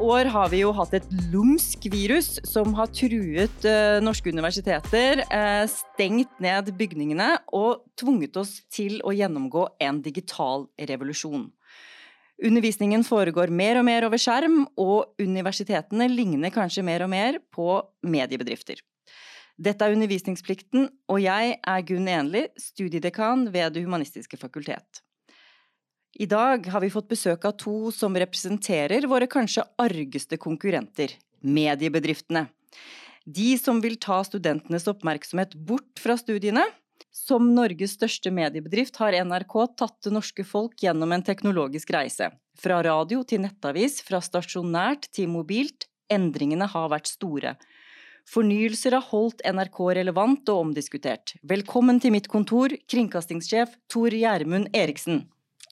år har vi jo hatt et lumsk virus som har truet uh, norske universiteter, uh, stengt ned bygningene og tvunget oss til å gjennomgå en digital revolusjon. Undervisningen foregår mer og mer over skjerm, og universitetene ligner kanskje mer og mer på mediebedrifter. Dette er Undervisningsplikten, og jeg er Gunn Enli, studiedekan ved Det humanistiske fakultet. I dag har vi fått besøk av to som representerer våre kanskje argeste konkurrenter, mediebedriftene. De som vil ta studentenes oppmerksomhet bort fra studiene. Som Norges største mediebedrift har NRK tatt det norske folk gjennom en teknologisk reise. Fra radio til nettavis, fra stasjonært til mobilt. Endringene har vært store. Fornyelser har holdt NRK relevant og omdiskutert. Velkommen til mitt kontor, kringkastingssjef Tor Gjermund Eriksen.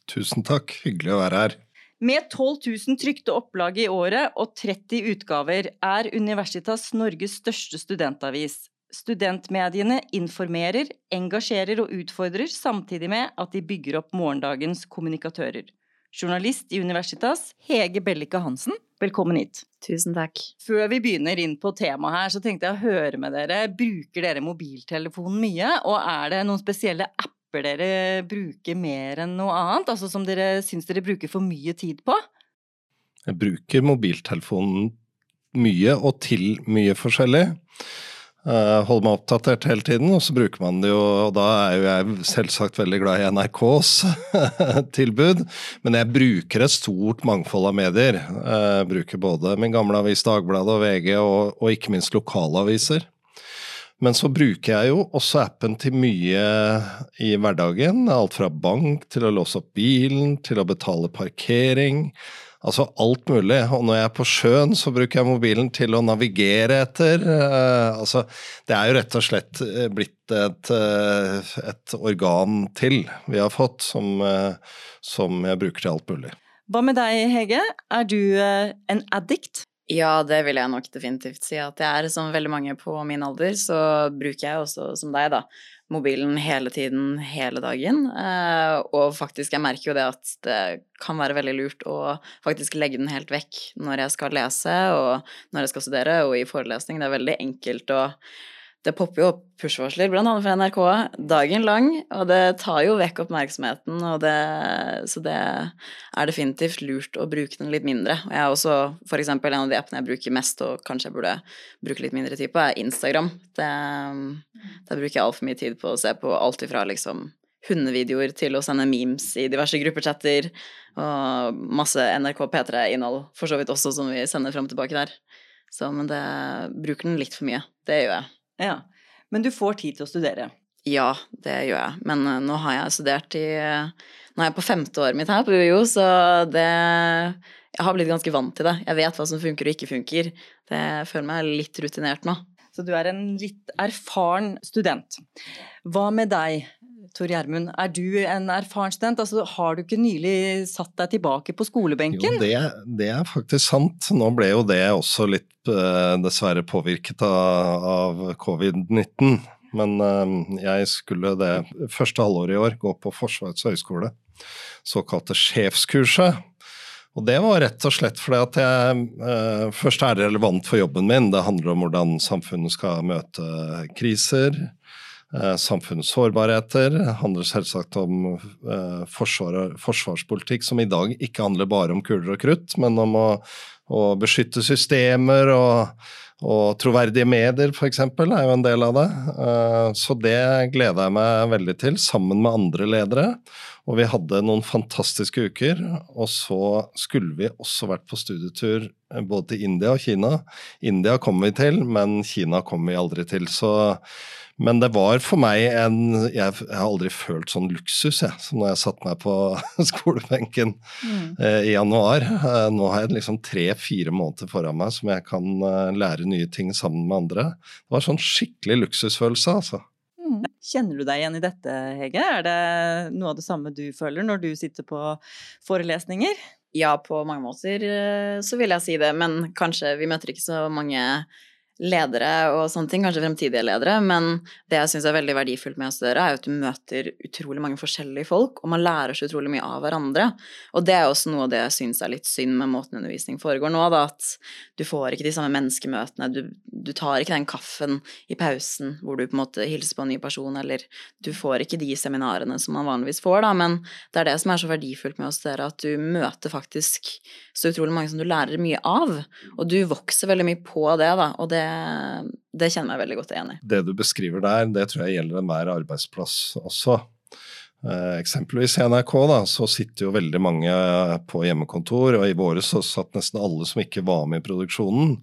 Tusen takk, hyggelig å være her. Med 12 000 trykte opplag i året og 30 utgaver er Universitas Norges største studentavis. Studentmediene informerer, engasjerer og utfordrer, samtidig med at de bygger opp morgendagens kommunikatører. Journalist i Universitas, Hege Bellike Hansen, velkommen hit. Tusen takk. Før vi begynner inn på temaet her, så tenkte jeg å høre med dere. Bruker dere mobiltelefonen mye, og er det noen spesielle apper apper dere bruker mer enn noe annet? Altså som dere syns dere bruker for mye tid på? Jeg bruker mobiltelefonen mye og til mye forskjellig. Uh, holder meg oppdatert hele tiden, og så bruker man det jo Og da er jo jeg selvsagt veldig glad i NRKs tilbud, men jeg bruker et stort mangfold av medier. Uh, jeg bruker både min gamle avis Dagbladet og VG, og, og ikke minst lokalaviser. Men så bruker jeg jo også appen til mye i hverdagen. Alt fra bank til å låse opp bilen, til å betale parkering. Altså alt mulig. Og når jeg er på sjøen, så bruker jeg mobilen til å navigere etter. Uh, altså, det er jo rett og slett eh, blitt et, uh, et organ til vi har fått, som, som, jeg bruker til alt mulig. Hva med deg, Hege? Er du en addict? Ja, det vil jeg nok definitivt si at jeg er. Som veldig mange på min alder, så bruker jeg også, som deg, da, mobilen hele tiden, hele dagen. Eh, og faktisk, jeg merker jo det at det kan være veldig lurt å faktisk legge den helt vekk når jeg skal lese, og når jeg skal studere, og i forelesning. Det er veldig enkelt å det popper jo opp push-varsler, annet fra NRK, dagen lang, og det tar jo vekk oppmerksomheten, og det, så det er definitivt lurt å bruke den litt mindre. Og jeg er også, eksempel, en av de appene jeg bruker mest, og kanskje jeg burde bruke litt mindre tid på, er Instagram. Det, der bruker jeg altfor mye tid på å se på alt ifra liksom hundevideoer til å sende memes i diverse gruppechatter, og masse NRK P3-innhold for så vidt også, som vi sender fram og tilbake der. Så, men det bruker den litt for mye. Det gjør jeg. Ja. Men du får tid til å studere? Ja, det gjør jeg. Men uh, nå har jeg studert i Nå er jeg på femte året mitt her på UiO, så det Jeg har blitt ganske vant til det. Jeg vet hva som funker og ikke funker. Det jeg føler meg litt rutinert nå. Så du er en litt erfaren student. Hva med deg, Tor Gjermund, er du en erfaren student? Altså, har du ikke nylig satt deg tilbake på skolebenken? Jo, det, det er faktisk sant. Nå ble jo det også litt uh, dessverre påvirket av, av covid-19. Men uh, jeg skulle det første halvåret i år gå på Forsvarets høgskole, såkalte sjefskurset. Og det var rett og slett fordi at jeg uh, først er relevant for jobben min. Det handler om hvordan samfunnet skal møte kriser. Uh, samfunnets sårbarheter. Det handler selvsagt om uh, forsvar, forsvarspolitikk, som i dag ikke handler bare om kuler og krutt, men om å å beskytte systemer og, og troverdige medier f.eks. er jo en del av det. Eh, så det gleder jeg meg veldig til, sammen med andre ledere. Og vi hadde noen fantastiske uker. Og så skulle vi også vært på studietur eh, både til India og Kina. India kommer vi til, men Kina kommer vi aldri til. Så men det var for meg en Jeg, jeg har aldri følt sånn luksus jeg, som når jeg satte meg på skolebenken mm. eh, i januar. Eh, nå har jeg liksom tre-fire måneder foran meg som jeg kan eh, lære nye ting sammen med andre. Det var sånn skikkelig luksusfølelse, altså. Mm. Kjenner du deg igjen i dette, Hege? Er det noe av det samme du føler når du sitter på forelesninger? Ja, på mange måter eh, så vil jeg si det, men kanskje vi møter ikke så mange ledere og sånne ting, kanskje fremtidige ledere, men det jeg syns er veldig verdifullt med å studere, er jo at du møter utrolig mange forskjellige folk, og man lærer så utrolig mye av hverandre. Og det er også noe av det jeg syns er litt synd med måten undervisning foregår nå, da, at du får ikke de samme menneskemøtene, du, du, tar ikke den kaffen i pausen hvor du på en måte hilser på en ny person, eller du får ikke de seminarene som man vanligvis får, da, men det er det som er så verdifullt med å studere, at du møter faktisk så utrolig mange som du lærer mye av, og du vokser veldig mye på det, da, og det det kjenner jeg meg veldig godt igjen i. Det du beskriver der, det tror jeg gjelder enhver arbeidsplass også. Eh, eksempelvis i NRK da, så sitter jo veldig mange på hjemmekontor, og i våre så satt nesten alle som ikke var med i produksjonen.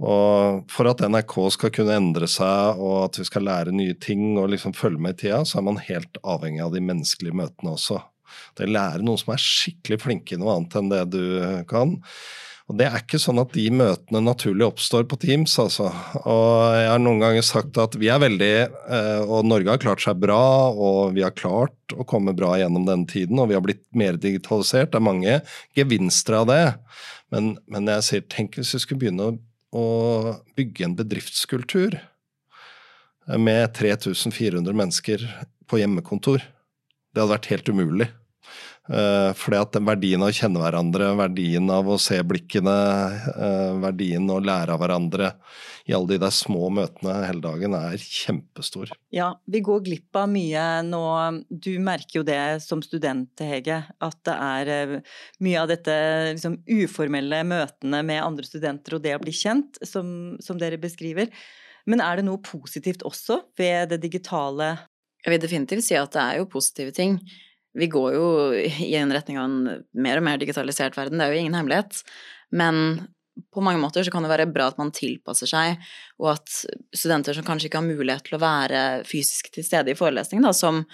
Og For at NRK skal kunne endre seg og at vi skal lære nye ting og liksom følge med i tida, så er man helt avhengig av de menneskelige møtene også. Det å lære noen som er skikkelig flinke i noe annet enn det du kan, og Det er ikke sånn at de møtene naturlig oppstår på Teams. altså. Og Jeg har noen ganger sagt at vi er veldig eh, Og Norge har klart seg bra, og vi har klart å komme bra gjennom denne tiden, og vi har blitt mer digitalisert. Det er mange gevinster av det. Men, men jeg sier, tenk hvis vi skulle begynne å, å bygge en bedriftskultur med 3400 mennesker på hjemmekontor. Det hadde vært helt umulig. Uh, fordi at verdien av å kjenne hverandre, verdien av å se blikkene, uh, verdien av å lære av hverandre i alle de der små møtene hele dagen er kjempestor. Ja, vi går glipp av mye nå. Du merker jo det som student, Hege, at det er uh, mye av dette liksom, uformelle møtene med andre studenter og det å bli kjent, som, som dere beskriver. Men er det noe positivt også ved det digitale? Jeg vil definitivt si at det er jo positive ting vi går jo i en retning av en mer og mer digitalisert verden, det er jo ingen hemmelighet. Men på mange måter så kan det være bra at man tilpasser seg, og at studenter som kanskje ikke har mulighet til å være fysisk til stede i forelesning, da, som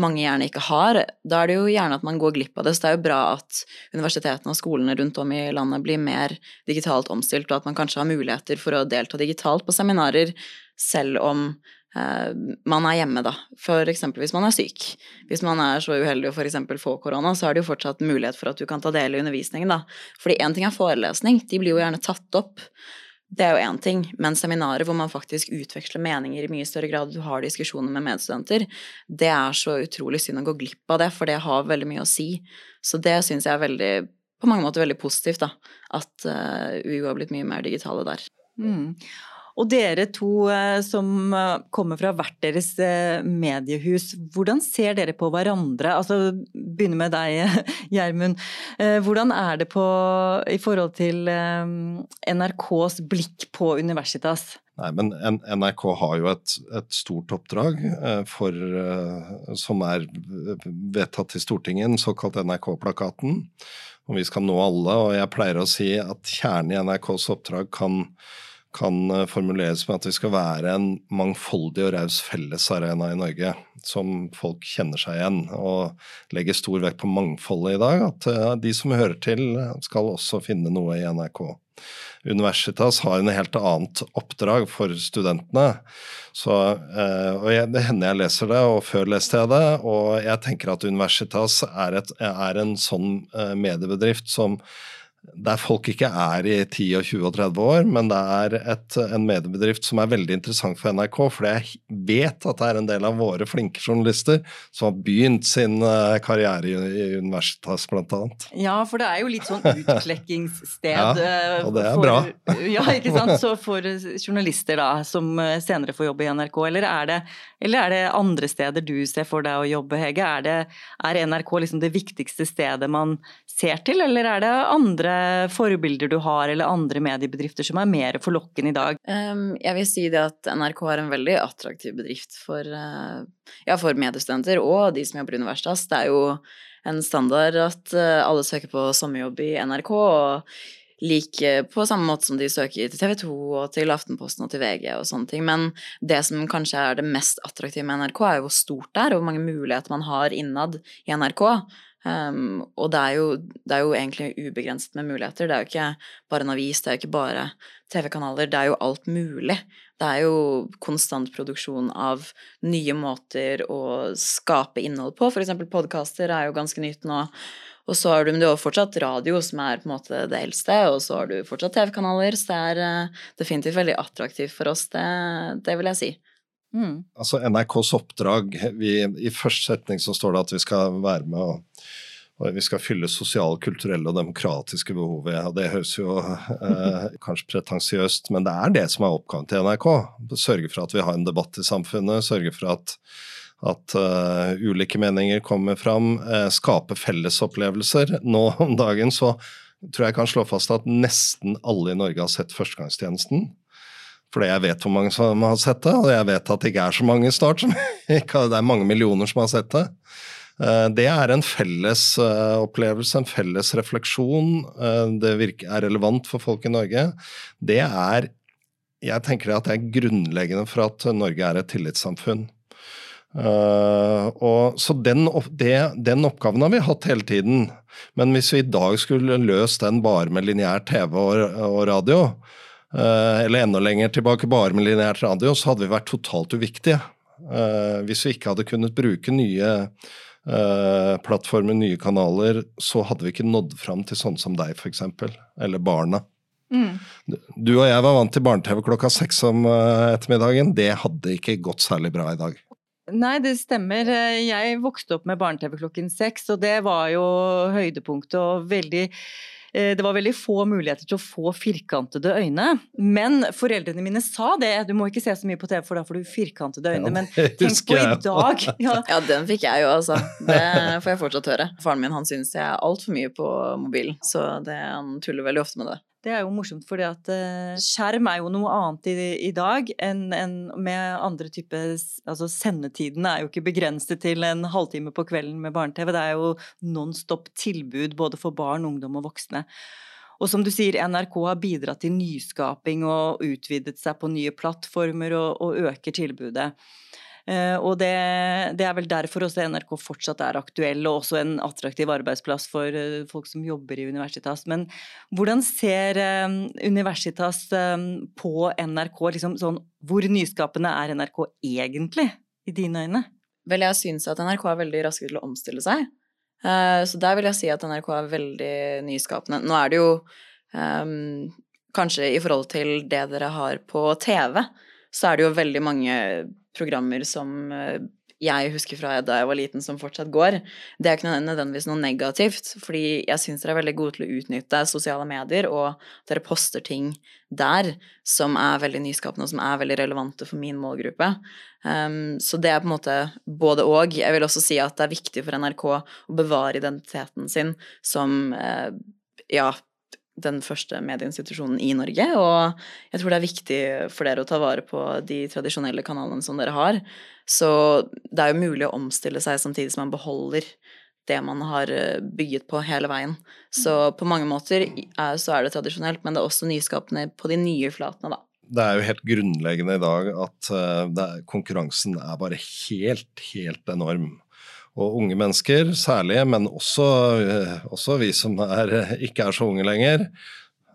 mange gjerne ikke har, da er det jo gjerne at man går glipp av det. Så det er jo bra at universitetene og skolene rundt om i landet blir mer digitalt omstilt, og at man kanskje har muligheter for å delta digitalt på seminarer, selv om man er hjemme, da. Eksempel hvis man er syk. Hvis man er så uheldig å f.eks. få korona, så er det jo fortsatt mulighet for at du kan ta del i undervisningen, da. Fordi én ting er forelesning, de blir jo gjerne tatt opp. Det er jo én ting, men seminarer hvor man faktisk utveksler meninger i mye større grad, du har diskusjoner med medstudenter, det er så utrolig synd å gå glipp av det, for det har veldig mye å si. Så det syns jeg er veldig, på mange måter veldig positivt, da. At uh, eh, UiO har blitt mye mer digitale der. Mm. Og dere to eh, som eh, kommer fra hvert deres eh, mediehus, hvordan ser dere på hverandre? Altså, begynne med deg, Gjermund. Hvordan er det på, i forhold til NRKs blikk på Universitas? Nei, men NRK har jo et, et stort oppdrag for, som er vedtatt i Stortinget, den såkalt NRK-plakaten. Og vi skal nå alle, og jeg pleier å si at kjernen i NRKs oppdrag kan kan eh, formuleres med at vi skal være en mangfoldig og raus fellesarena i Norge, som folk kjenner seg igjen, og legger stor vekt på mangfoldet i dag. At eh, de som hører til, skal også finne noe i NRK. Universitas har en helt annet oppdrag for studentene. Så, eh, og Det hender jeg leser det, og før leste jeg det. Og jeg tenker at Universitas er, et, er en sånn mediebedrift som der folk ikke er i 10 og 20 og 30 år, men det er et, en mediebedrift som er veldig interessant for NRK. For jeg vet at det er en del av våre flinke journalister som har begynt sin eh, karriere i, i Universitas, annet. Ja, for det er jo litt sånn utklekkingssted. ja, eh, og det er for, bra. ja, ikke sant. Så for journalister da, som eh, senere får jobbe i NRK, eller er det, eller er det andre steder du ser for deg å jobbe, Hege? Er, det, er NRK liksom det viktigste stedet man ser til, eller er det andre forbilder du har, eller andre mediebedrifter som er mer forlokkende i dag? Jeg vil si det at NRK er en veldig attraktiv bedrift for, uh, ja, for mediestudenter og de som jobber i Universitas. Det er jo en standard at uh, alle søker på sommerjobb i NRK. og like på samme måte som de søker til TV 2 og til Aftenposten og til VG og sånne ting. Men det som kanskje er det mest attraktive med NRK, er jo hvor stort det er, og hvor mange muligheter man har innad i NRK. Um, og det er, jo, det er, jo, egentlig ubegrenset med muligheter. Det er jo ikke bare en avis, det er jo ikke bare TV-kanaler, det er jo alt mulig. Det er jo konstant produksjon av nye måter å skape innhold på. For eksempel podkaster er jo ganske nytt nå. Og så har du, men du har fortsatt radio, som er på en måte det eldste, og så har du fortsatt TV-kanaler, så det er uh, definitivt veldig attraktivt for oss, det, det vil jeg si. Mm. Altså NRKs oppdrag vi, I første setning så står det at vi skal være med og og vi skal fylle sosiale, kulturelle og demokratiske behov. Ja, det høres jo eh, kanskje pretensiøst, men det er det som er oppgaven til NRK. Sørge for at vi har en debatt i samfunnet, sørge for at, at uh, ulike meninger kommer fram, uh, skape fellesopplevelser. Nå om dagen så tror jeg jeg kan slå fast at nesten alle i Norge har sett Førstegangstjenesten. Fordi jeg vet hvor mange som har sett det, og jeg vet at det ikke er så mange snart. det er mange millioner som har sett det. Eh, det er en felles eh, opplevelse, en felles refleksjon. Eh, det er relevant for folk i Norge. Det er Jeg tenker at det er grunnleggende for at Norge er et tillitssamfunn. og, så den, det, den, oppgaven har vi hatt hele tiden. Men hvis vi i dag skulle løst den bare med lineær TV og, og radio, eller enda lenger tilbake bare med lineært radio, så hadde vi vært totalt uviktige. hvis vi ikke hadde kunnet bruke nye eh, plattformer, nye kanaler, så hadde vi ikke nådd fram til sånn som deg, f.eks. Eller barna. Mm. Du og jeg var vant til barne-TV klokka seks om ettermiddagen. Det hadde ikke gått særlig bra i dag. Nei, det stemmer. Jeg vokste opp med barne-TV klokken seks, og det var jo høydepunktet og veldig Eh, det var veldig få muligheter til å få firkantede øyne. Men foreldrene mine sa det. Du må ikke se så mye på TV, for da får du firkantede øyne. Men tenk på i dag. Ja. ja, den fikk jeg jo, altså. Det får jeg fortsatt høre. Faren min han syns jeg er altfor mye på mobilen, så det, han tuller veldig ofte med det. Det er jo morsomt, fordi at uh, skjerm er jo noe annet i, i dag enn en med andre typer Altså sendetiden er jo ikke begrenset til en halvtime på kvelden med barne-TV. Det er jo non stop tilbud både for barn, ungdom og voksne. Og som du sier, NRK har bidratt til nyskaping og utvidet seg på nye plattformer og, og øker tilbudet. Eh, og det, det, er vel derfor også NRK fortsatt er aktuell, og også en attraktiv arbeidsplass for eh, folk som jobber i Universitas. Men hvordan ser eh, Universitas på NRK? Liksom sånn, hvor nyskapende er NRK egentlig, i dine øyne? Vel, jeg syns at NRK er veldig raske til å omstille seg. Så der vil jeg si at NRK er veldig nyskapende. Nå er det jo um, kanskje i forhold til det dere har på TV, så er det jo veldig mange programmer som eh, jeg husker fra da jeg var liten, som fortsatt går. Det er ikke nødvendigvis noe negativt, fordi jeg syns dere er veldig gode til å utnytte sosiale medier, og dere poster ting der som er veldig nyskapende, og som er veldig relevante for min målgruppe. Um, så det er på en måte både og. Jeg vil også si at det er viktig for NRK å bevare identiteten sin som uh, ja, den første medieinstitusjonen i Norge. Og jeg tror det er viktig for dere å ta vare på de tradisjonelle kanalene som dere har. Så det er jo mulig å omstille seg samtidig som man beholder det man har eh, bygget på hele veien. Så på mange måter er, så er det tradisjonelt, men det er også nyskapende på de nye flatene, da. Det er jo helt grunnleggende i dag at uh, er, konkurransen er bare helt, helt enorm og unge mennesker særlig, men også, eh, også vi som er, ikke er så unge lenger.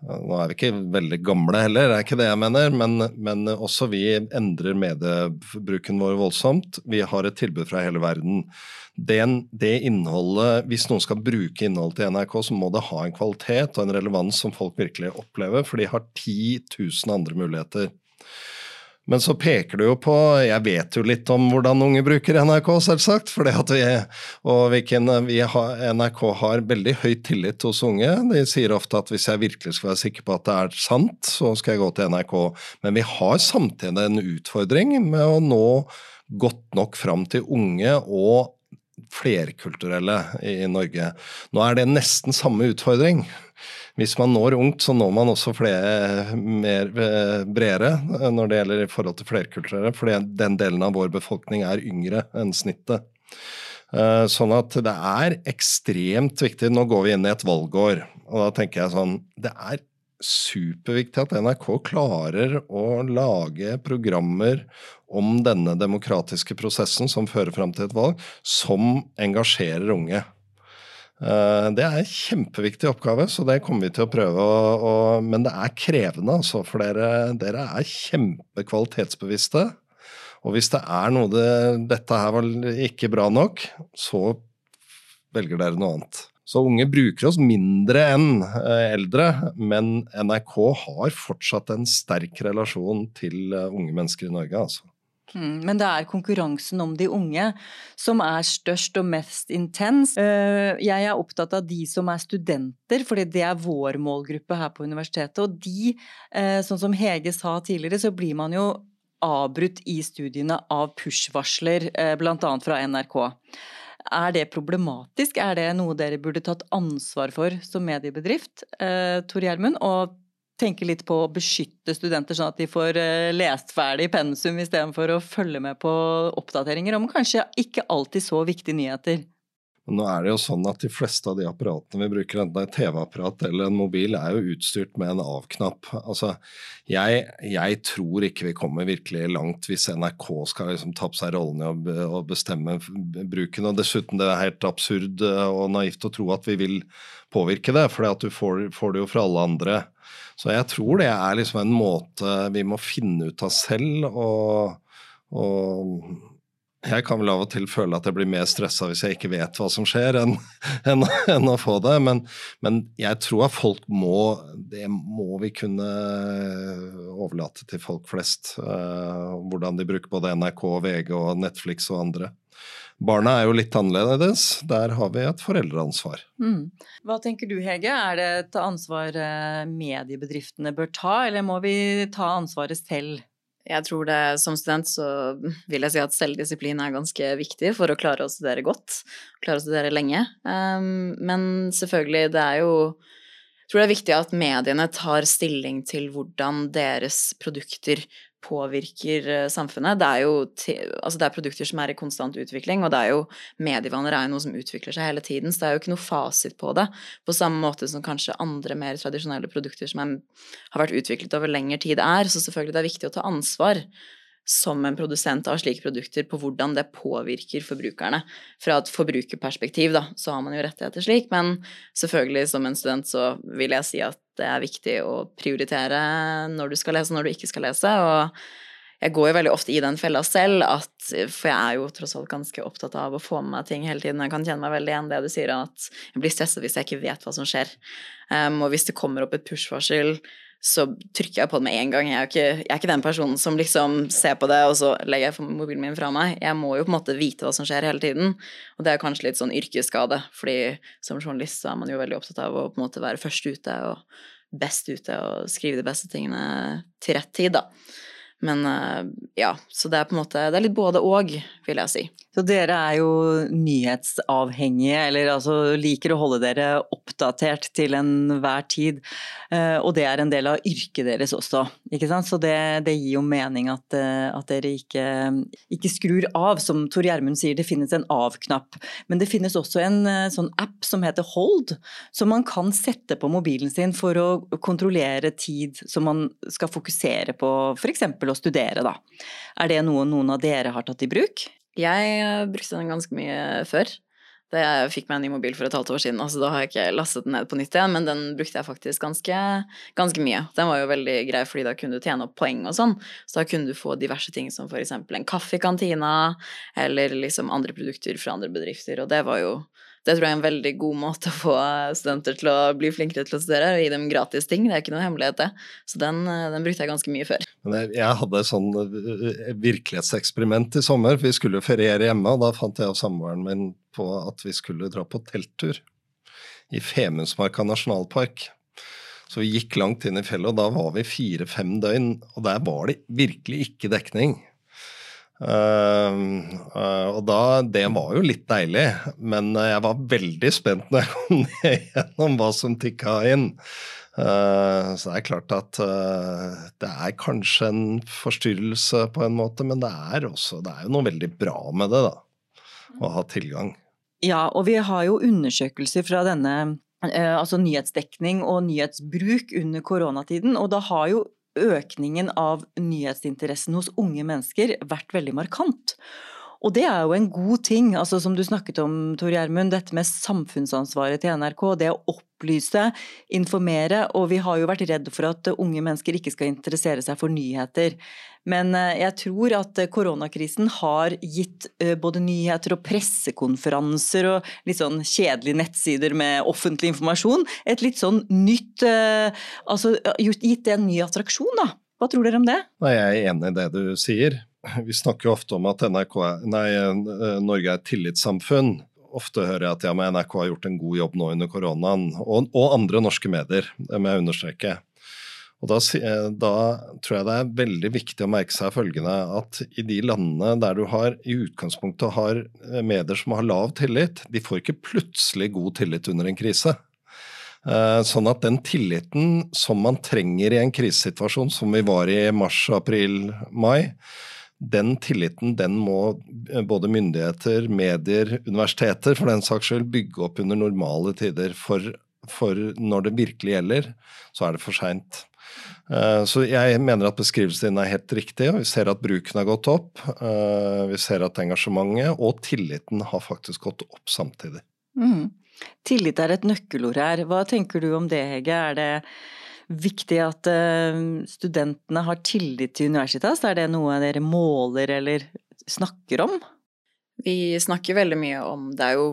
Nå er vi ikke veldig gamle heller, det er ikke det jeg mener, men, men også vi endrer mediebruken vår voldsomt. Vi har et tilbud fra hele verden. Det, det innholdet, Hvis noen skal bruke innholdet til NRK, så må det ha en kvalitet og en relevans som folk virkelig opplever, for de har 10 000 andre muligheter. Men så peker du jo på Jeg vet jo litt om hvordan unge bruker NRK, selvsagt. For vi, og vi har, NRK har veldig høy tillit hos unge. De sier ofte at hvis jeg virkelig skal være sikker på at det er sant, så skal jeg gå til NRK. Men vi har samtidig en utfordring med å nå godt nok fram til unge og flerkulturelle i Norge. Nå er det nesten samme utfordring. Hvis man når ungt, så når man også flere, mer eh, bredere eh, når det gjelder i forhold til flerkulturelle, for den delen av vår befolkning er yngre enn snittet. Eh, sånn at det er ekstremt viktig. Nå går vi inn i et valgår, og da tenker jeg sånn Det er superviktig at NRK klarer å lage programmer om denne demokratiske prosessen som fører fram til et valg, som engasjerer unge. Eh, det er en kjempeviktig oppgave, så det kommer vi til å prøve. Å, å, men det er krevende, altså, for dere, dere er kjempekvalitetsbevisste. Og hvis det er noe det, dette her var ikke bra nok, så velger dere noe annet. Så unge bruker oss mindre enn eh, eldre, men NRK har fortsatt en sterk relasjon til eh, unge mennesker i Norge, altså. Mm, men det er konkurransen om de unge som er størst og mest intens. Eh, jeg er opptatt av de som er studenter, fordi det er vår målgruppe her på universitetet. Og de, sånn som Hege sa tidligere, så blir man jo avbrutt i studiene av push-varsler, bl.a. fra NRK. Er det problematisk? Er det noe dere burde tatt ansvar for som mediebedrift, eh, Tor Gjermund? Tenke litt på å beskytte studenter, sånn at de får eh, lest ferdig pensum istedenfor å følge med på oppdateringer om kanskje ikke alltid så viktige nyheter? Nå er det jo sånn at de fleste av de apparatene vi bruker, enten det er TV-apparat eller en mobil, er jo utstyrt med en av-knapp. Altså, jeg, jeg, tror ikke vi kommer virkelig langt hvis NRK skal liksom ta på seg rollen i å, bestemme bruken. Og dessuten, det er helt absurd eh, og naivt å tro at vi vil påvirke det, for du får, får det jo fra alle andre. Så jeg tror det er liksom en måte vi må finne ut av selv. og, og jeg kan vel av og til føle at jeg blir mer stressa hvis jeg ikke vet hva som skjer, enn, enn, enn å få det. Men, men, jeg tror at folk må Det må vi kunne overlate til folk flest. Uh, hvordan de bruker både NRK, VG og Netflix og andre. Barna er jo litt annerledes. Der har vi et foreldreansvar. Mm. Hva tenker du Hege, er det et ansvar eh, mediebedriftene bør ta, eller må vi ta ansvaret selv? Jeg tror det som student så vil jeg si at selvdisiplin er ganske viktig for å klare å studere godt, klare å studere lenge. Um, men selvfølgelig, det er jo Jeg tror det er viktig at mediene tar stilling til hvordan deres produkter påvirker eh, samfunnet. Det er jo altså det er produkter som er i konstant utvikling, og det er jo medievaner er jo noe som utvikler seg hele tiden, så det er jo ikke noe fasit på det. På samme måte som kanskje andre mer tradisjonelle produkter som er, har vært utviklet over lengre tid er. Så selvfølgelig det er viktig å ta ansvar som en produsent av slike produkter på hvordan det påvirker forbrukerne. Fra et forbrukerperspektiv, da, så har man jo rettigheter slik, men selvfølgelig som en student så vil jeg si at det er viktig å prioritere når du skal lese og når du ikke skal lese. og jeg går jo veldig ofte i den fella selv, at, for jeg er jo tross alt ganske opptatt av å få med meg ting hele tiden. Jeg kan kjenne meg veldig igjen det du sier, at jeg blir stresset hvis jeg ikke vet hva som skjer. Um, og hvis det kommer opp et push-varsel, så trykker jeg på det med en gang. Jeg er, ikke, jeg er, ikke, den personen som liksom ser på det, og så legger jeg mobilen min fra meg. Jeg må jo på en måte vite hva som skjer hele tiden. Og det er kanskje litt sånn yrkesskade, fordi som journalist så er man jo veldig opptatt av å på en måte være først ute og best ute og skrive de beste tingene til rett tid, da. Men eh, ja, så det er på en måte Det er litt både og, vil jeg si. Så dere er jo nyhetsavhengige, eller altså liker å holde dere oppdatert til enhver tid. Eh, og det er en del av yrket deres også, ikke sant. Så det, det gir jo mening at, eh, at dere ikke, ikke, skrur av. Som Tor Gjermund sier, det finnes en av-knapp. Men det finnes også en sånn app som heter Hold, som man kan sette på mobilen sin for å kontrollere tid som man skal fokusere på, f.eks å studere, da. Er det noe noen av dere har tatt i bruk? Jeg eh, brukte den ganske mye før. Det jeg fikk meg en ny mobil for et halvt år siden, altså da har jeg ikke lastet den ned på nytt igjen, men den brukte jeg faktisk ganske, ganske mye. Den var jo veldig grei, fordi da kunne du tjene opp poeng og sånn. Så da kunne du få diverse ting som for eksempel en kaffe i kantina, eller liksom andre produkter fra andre bedrifter, og det var jo det tror jeg er en veldig god måte å få studenter til å bli flinkere til å studere. Og gi dem gratis ting. Det er ikke noe hemmelighet, det. Så den, den brukte jeg ganske mye før. Jeg hadde et sånn eh, virkelighetseksperiment i sommer. Vi skulle feriere hjemme, og da fant jeg og samboeren min på at vi skulle dra på telttur i Femundsmarka nasjonalpark. Så vi gikk langt inn i fjellet, og da var vi fire-fem døgn. Og der var det virkelig ikke dekning. Uh, og da, Det var jo litt deilig, men jeg var veldig spent når jeg kom ned gjennom hva som tikka inn. Uh, så det er klart at det er kanskje en forstyrrelse på en måte, men det er også det er jo noe veldig bra med det, da. Å ha tilgang. Ja, og vi har jo undersøkelser fra denne altså nyhetsdekning og nyhetsbruk under koronatiden, og da har jo økningen av nyhetsinteressen hos unge mennesker vært veldig markant. Og det er jo en god ting, altså som du snakket om, Tor Gjermund, dette med samfunnsansvaret til NRK. Det å opplyse, informere, og vi har jo vært redd for at unge mennesker ikke skal interessere seg for nyheter. Men eh, jeg tror at koronakrisen har gitt eh, både nyheter og pressekonferanser og litt sånn kjedelige nettsider med offentlig informasjon et litt sånn nytt eh, Altså gitt det en ny attraksjon, da. Hva tror dere om det? Nei, jeg er enig i det du sier. Vi snakker jo ofte om at NRK, nei, Norge er et tillitssamfunn. Ofte hører jeg at ja, NRK har gjort en god jobb nå under koronaen. Og, og andre norske medier, det må jeg understreke. Og da, da, tror jeg det er veldig viktig å merke seg følgende at i de landene der du har i utgangspunktet har medier som har lav tillit, de får ikke plutselig god tillit under en krise. Eh, sånn at den tilliten som man trenger i en krisesituasjon, som vi var i mars, april, mai, den tilliten den må både myndigheter, medier, universiteter for den saks skyld bygge opp under normale tider. For, for når det virkelig gjelder, så er det for seint. Eh, så jeg mener at beskrivelsen din er helt riktig. og Vi ser at bruken har gått opp. Eh, vi ser at engasjementet og tilliten har faktisk gått opp samtidig. Mm. Tillit er et nøkkelord her. Hva tenker du om det, Hege? Er det viktig at eh, studentene har tillit til Universitas? Er det noe dere måler eller snakker om? Vi snakker veldig mye om Det er jo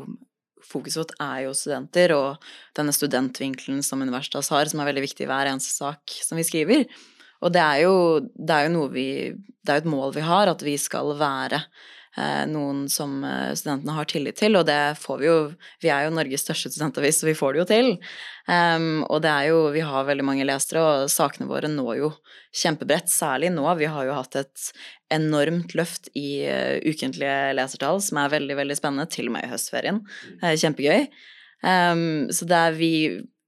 Fokuset vårt er jo studenter, og denne studentvinkelen som Universitas har, som er veldig viktig i hver eneste sak som vi skriver. Og det er jo, det er jo noe vi Det er jo et mål vi har, at vi skal være noen som eh, studentene har tillit til, og det får vi jo Vi er jo Norges største studentavis, så vi får det jo til. Um, og det er jo Vi har veldig mange lesere, og sakene våre når jo kjempebredt, særlig nå. Vi har jo hatt et enormt løft i uh, ukentlige lesertall, som er veldig, veldig spennende, til og med i høstferien. Uh, kjempegøy. Um, så det er vi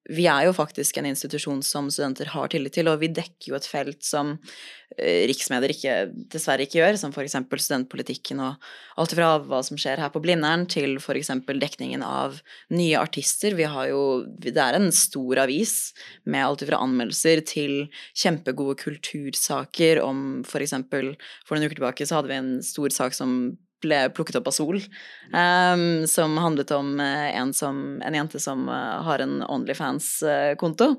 vi er jo faktisk en institusjon som studenter har tillit til, og vi dekker jo et felt som eh, riksmedier ikke, dessverre ikke gjør, som f.eks. studentpolitikken og alt fra hva som skjer her på Blindern, til f.eks. dekningen av nye artister. Vi har jo Det er en stor avis med alt fra anmeldelser til kjempegode kultursaker om f.eks. For, for noen uker tilbake så hadde vi en stor sak som ble plukket opp av Sol, um, som handlet om uh, en, som, en, jente som uh, har en Onlyfans-konto,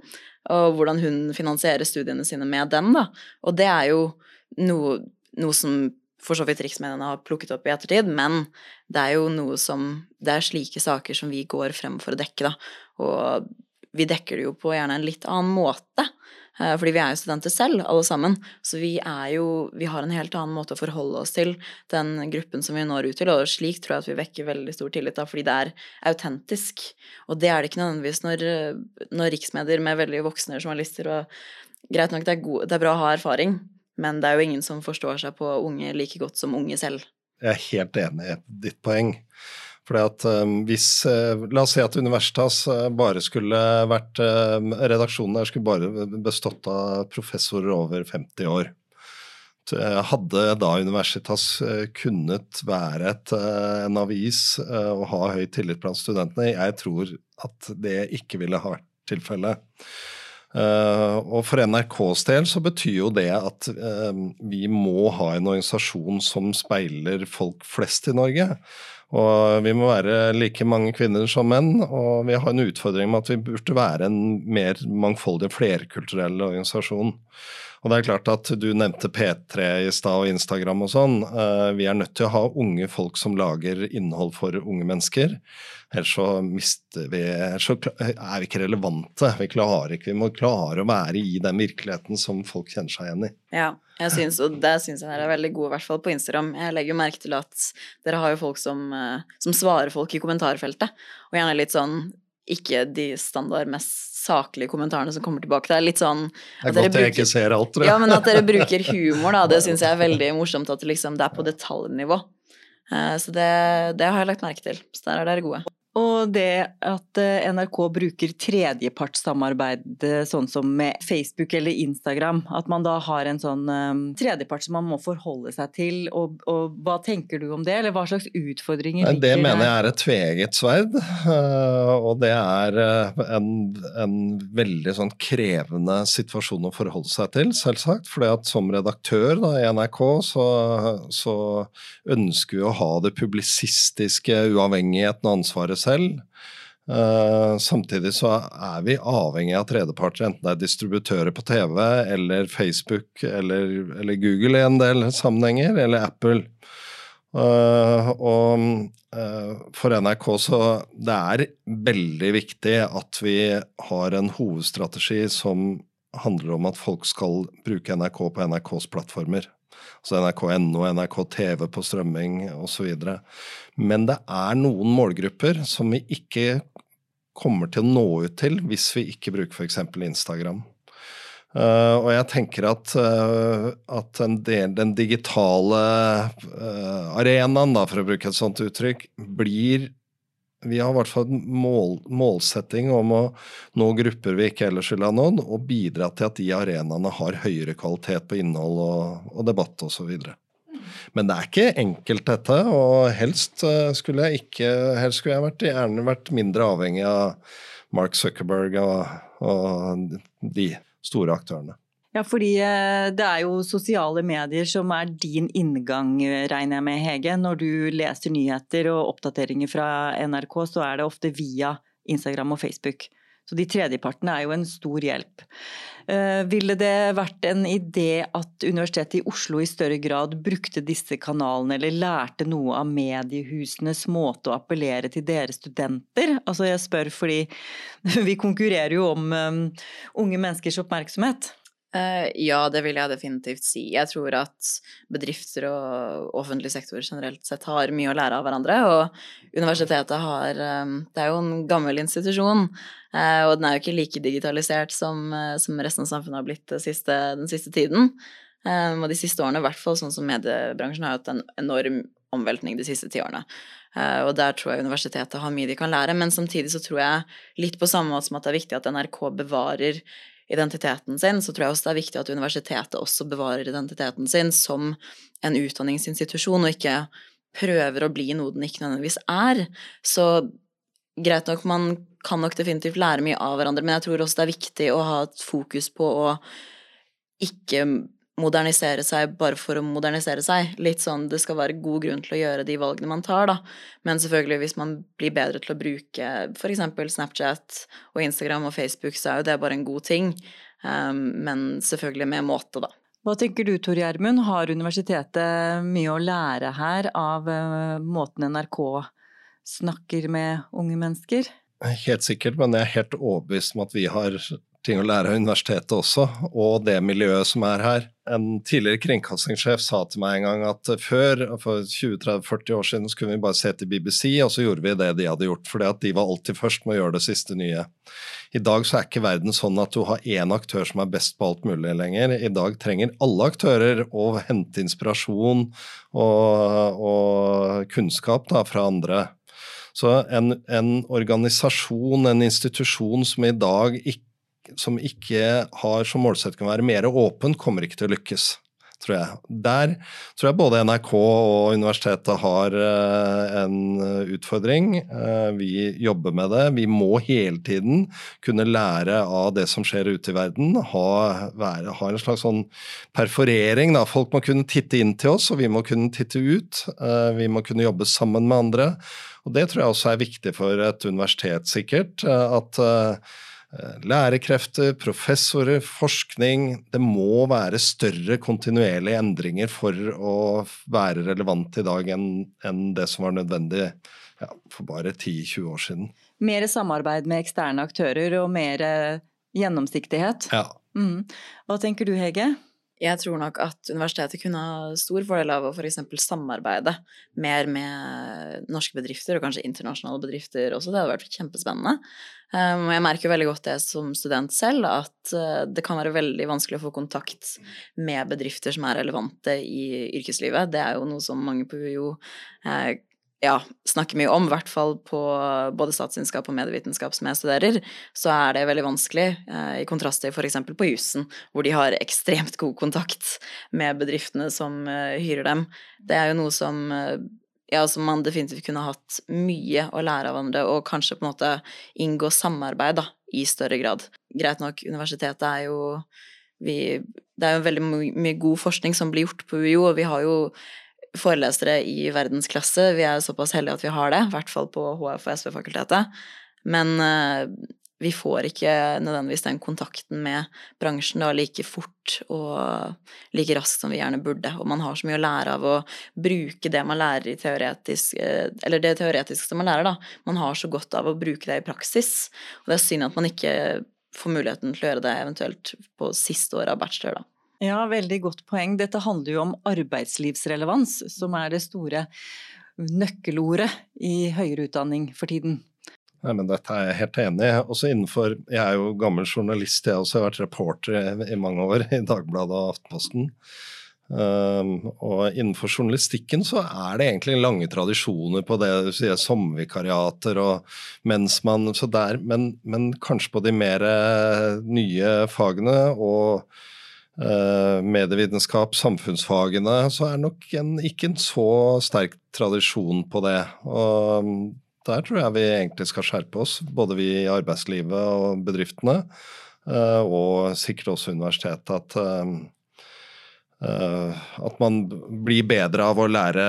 og hvordan hun finansierer studiene sine med den, da. Og det er jo noe, noe som for så vidt riksmediene har plukket opp i ettertid, men det er jo noe som Det er slike saker som vi går frem for å dekke, da. Og vi dekker det jo på gjerne en litt annen måte. Eh, fordi vi er jo studenter selv, alle sammen. Så vi er jo Vi har en helt annen måte å forholde oss til den gruppen som vi når ut til, og slik tror jeg at vi vekker veldig stor tillit, da, fordi det er autentisk. Og det er det ikke nødvendigvis når, når riksmedier med veldig voksne journalister og Greit nok, det er, god, det er bra å ha erfaring, men det er jo ingen som forstår seg på unge like godt som unge selv. Jeg er helt enig i ditt poeng. Fordi at um, hvis, uh, La oss si at Universitas uh, bare skulle vært Redaksjonen der skulle bare bestått av professorer over 50 år. Hadde da Universitas kunnet være et, en avis og ha høy tillit blant studentene? Jeg tror at det ikke ville ha vært tilfellet. og for NRKs del så betyr jo det at vi må ha en organisasjon som speiler folk flest i Norge. Og vi må være like mange kvinner som menn, og vi har en utfordring med at vi burde være en mer mangfoldig, flerkulturell organisasjon. Og det er klart at Du nevnte P3 i stad og Instagram og sånn. Eh, vi er nødt til å ha unge folk som lager innhold for unge mennesker. Ellers så vi så er vi ikke relevante. Vi klarer ikke, vi må klare å være i den virkeligheten som folk kjenner seg igjen i. Ja, jeg synes, og det syns jeg dere er veldig gode, i hvert fall på Instagram. Jeg legger jo merke til at dere har jo folk som, eh, som svarer folk i kommentarfeltet, og gjerne litt sånn ikke de standard mest saklige kommentarene som kommer tilbake. Det er litt sånn Det er godt bruker, jeg ikke ser alt, tror jeg. Ja, men at dere bruker humor, da, det syns jeg er veldig morsomt. At det, liksom, det er på detaljnivå. Eh, så det, det, har jeg lagt merke til. Så der er dere gode. Og det at eh, NRK bruker tredjepartssamarbeidet sånn som med Facebook eller Instagram, at man da har en sånn um, tredjepart som man må forholde seg til, og, og, hva tenker du om det, eller hva slags utfordringer ligger der? Det mener jeg er et tveegget sverd, og det er en, en, veldig sånn krevende situasjon å forholde seg til, selvsagt. fordi at som redaktør da, i NRK så, så ønsker vi å ha det publisistiske uavhengigheten og ansvaret selv. Uh, samtidig så er vi avhengig av tredjeparter, enten det er distributører på TV eller Facebook eller, eller Google i en del sammenhenger, eller Apple. Uh, og uh, for NRK så det er veldig viktig at vi har en hovedstrategi som handler om at folk skal bruke NRK på NRKs plattformer. Altså NRK.no, NRK TV på strømming osv. Men det er noen målgrupper som vi ikke kommer til å nå ut til hvis vi ikke bruker f.eks. Instagram. Uh, og jeg tenker at, uh, at del, den digitale uh, arenaen, da, for å bruke et sånt uttrykk, blir vi har i hvert fall en mål, målsetting om å nå grupper vi ikke ellers ville ha nådd, og bidra til at de arenaene har høyere kvalitet på innhold og, og debatt osv. Men det er ikke enkelt, dette, og helst eh, skulle jeg ikke helst skulle jeg vært, gjerne vært mindre avhengig av Mark Zuckerberg og, og de store aktørene. Ja, fordi eh, det er jo sosiale medier som er din inngang, regner jeg med, Hege. Når du leser nyheter og oppdateringer fra NRK, så er det ofte via Instagram og Facebook. Så de tredjepartene er jo en stor hjelp. Eh, ville det vært en idé at Universitetet i Oslo i større grad brukte disse kanalene, eller lærte noe av mediehusenes måte å appellere til dere studenter? Altså jeg spør fordi vi konkurrerer jo om unge menneskers oppmerksomhet. Uh, ja, det vil jeg definitivt si. Jeg tror at bedrifter og offentlig sektor generelt sett har mye å lære av hverandre. Og universitetet har um, Det er jo en gammel institusjon, uh, og den er jo ikke like digitalisert som, uh, som resten av samfunnet har blitt siste, den siste tiden. Um, og de siste årene, i hvert fall sånn som mediebransjen, har hatt en enorm omveltning de siste ti årene. og der tror jeg universitetet har mye de kan lære, men samtidig så tror jeg litt på samme måte som at det er viktig at NRK bevarer identiteten sin, så tror jeg også det er viktig at universitetet også bevarer identiteten sin som en utdanningsinstitusjon, og ikke prøver å bli noe den ikke nødvendigvis er. Så greit nok, man kan nok definitivt lære mye av hverandre, men jeg tror også det er viktig å ha et fokus på å ikke modernisere seg bare for å modernisere seg. Litt sånn det skal være god grunn til å gjøre de valgene man tar, da. Men selvfølgelig, hvis man blir bedre til å bruke f.eks. Snapchat og Instagram og Facebook, så er jo det bare en god ting. Um, men selvfølgelig med måte, da. Hva tenker du Tor Gjermund, har universitetet mye å lære her av uh, måten NRK snakker med unge mennesker? Helt sikkert, men jeg er helt overbevist om at vi har ting å lære av universitetet også, og det miljøet som er her. En tidligere kringkastingssjef sa til meg en gang at før, for 20-30-40 år siden, så kunne vi bare se til BBC, og så gjorde vi det de hadde gjort, fordi at de var alltid først med å gjøre det siste nye. I dag så er ikke verden sånn at du har én aktør som er best på alt mulig lenger. I dag trenger alle aktører å hente inspirasjon og, og kunnskap da, fra andre. Så en, en, organisasjon, en institusjon som i dag ikke som ikke har som målsetting å være mer åpen, kommer ikke til å lykkes. Tror jeg. Der tror jeg både NRK og universitetet har uh, en utfordring. Uh, vi jobber med det. Vi må hele tiden kunne lære av det som skjer ute i verden. Ha, være, ha en slags sånn perforering. Da. Folk må kunne titte inn til oss, og vi må kunne titte ut. Uh, vi må kunne jobbe sammen med andre. Og Det tror jeg også er viktig for et universitet, sikkert. at Eh, lærekrefter, professorer, forskning. Det må være større kontinuerlige endringer for å være relevant i dag enn, enn det som var nødvendig ja, for bare 10-20 år siden. Mer samarbeid med eksterne aktører og mer eh, gjennomsiktighet. Ja. Mm. Hva tenker du, Hege? Jeg tror nok at universitetet kunne ha stor fordel av å f.eks. samarbeide mer med norske bedrifter, og kanskje internasjonale bedrifter også. Det hadde vært kjempespennende. Um, jeg merker jo veldig godt det som student selv, at uh, det kan være veldig vanskelig å få kontakt med bedrifter som er relevante i yrkeslivet. Det er jo noe som mange på UiO uh, ja, snakker mye om, i hvert fall på både statsvitenskap og medievitenskap som jeg studerer, så er det veldig vanskelig, eh, i kontrast til f.eks. på jussen, hvor de har ekstremt god kontakt med bedriftene som eh, hyrer dem. Det er jo noe som eh, ja, som man definitivt kunne hatt mye å lære av hverandre, og kanskje på en måte inngå samarbeid da, i større grad. Greit nok, universitetet er jo vi, Det er jo veldig mye god forskning som blir gjort på UiO, og vi har jo forelesere i verdensklasse. Vi er såpass heldige at vi har det, i hvert fall på HF og SV-fakultetet. Men uh, vi får ikke nødvendigvis den kontakten med bransjen da like fort og like raskt som vi gjerne burde. Og man har så mye å lære av å bruke det man lærer i teoretisk uh, Eller det teoretiske som man lærer, da. Man har så godt av å bruke det i praksis. Og det er synd at man ikke får muligheten til å gjøre det eventuelt på siste året av bachelor, da. Ja, veldig godt poeng. Dette handler jo om arbeidslivsrelevans, som er det store nøkkelordet i høyere utdanning for tiden. Nei, men Dette er jeg helt enig i. Også innenfor, Jeg er jo gammel journalist, jeg også. Jeg har vært reporter i mange år i Dagbladet og Aftenposten. Um, og innenfor journalistikken så er det egentlig lange tradisjoner på det du sier sommervikariater og mens man så der, men, men kanskje på de mer nye fagene og Eh, medievitenskap, samfunnsfagene, så er det nok en, ikke en så sterk tradisjon på det. Og mm, der tror jeg vi egentlig skal skjerpe oss, både vi i arbeidslivet og bedriftene, eh, og sikkert også universitetet, at Uh, at man blir bedre av å lære,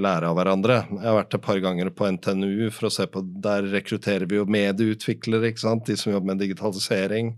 lære, av hverandre. Jeg har vært et par ganger på NTNU for å se på Der rekrutterer vi jo medieutviklere, ikke sant? de som jobber med digitalisering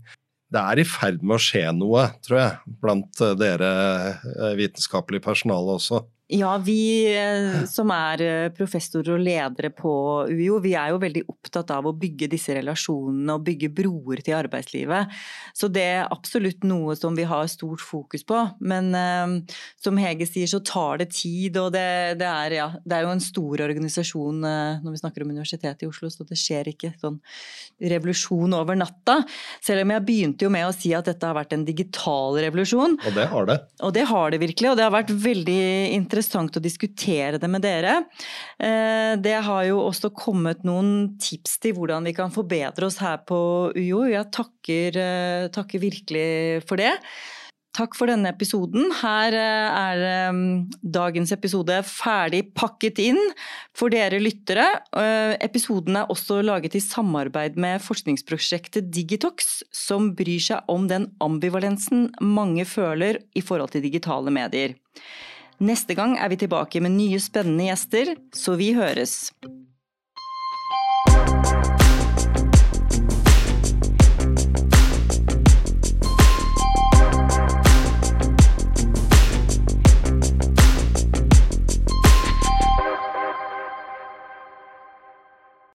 det er i ferd med å skje noe, tror jeg, blant eh, dere eh, vitenskapelige personale også. Ja, vi eh, som er eh, professorer og ledere på UiO, vi er jo veldig opptatt av å bygge disse relasjonene og bygge broer til arbeidslivet. Så det er absolutt noe som vi har stort fokus på. Men um, som Hege sier, så tar det tid, og det, det, er, ja, det er, jo en stor organisasjon når vi snakker om Universitetet i Oslo, så det skjer ikke sånn revolusjon over natta. Selv om jeg begynte jo med å si at dette har vært en digital revolusjon. Og det har det. Og det har det virkelig, og det har vært veldig interessant interessant å diskutere det med dere. Eh, det har jo også kommet noen tips til hvordan vi kan forbedre oss her på UiO. Jeg takker, eh, takker virkelig for det. Takk for denne episoden. Her eh, er dagens episode ferdig pakket inn for dere lyttere. Episoden er også laget i samarbeid med forskningsprosjektet Digitox, som bryr seg om den ambivalensen mange føler i forhold til digitale medier. Neste gang er vi tilbake med nye spennende gjester, så vi høres.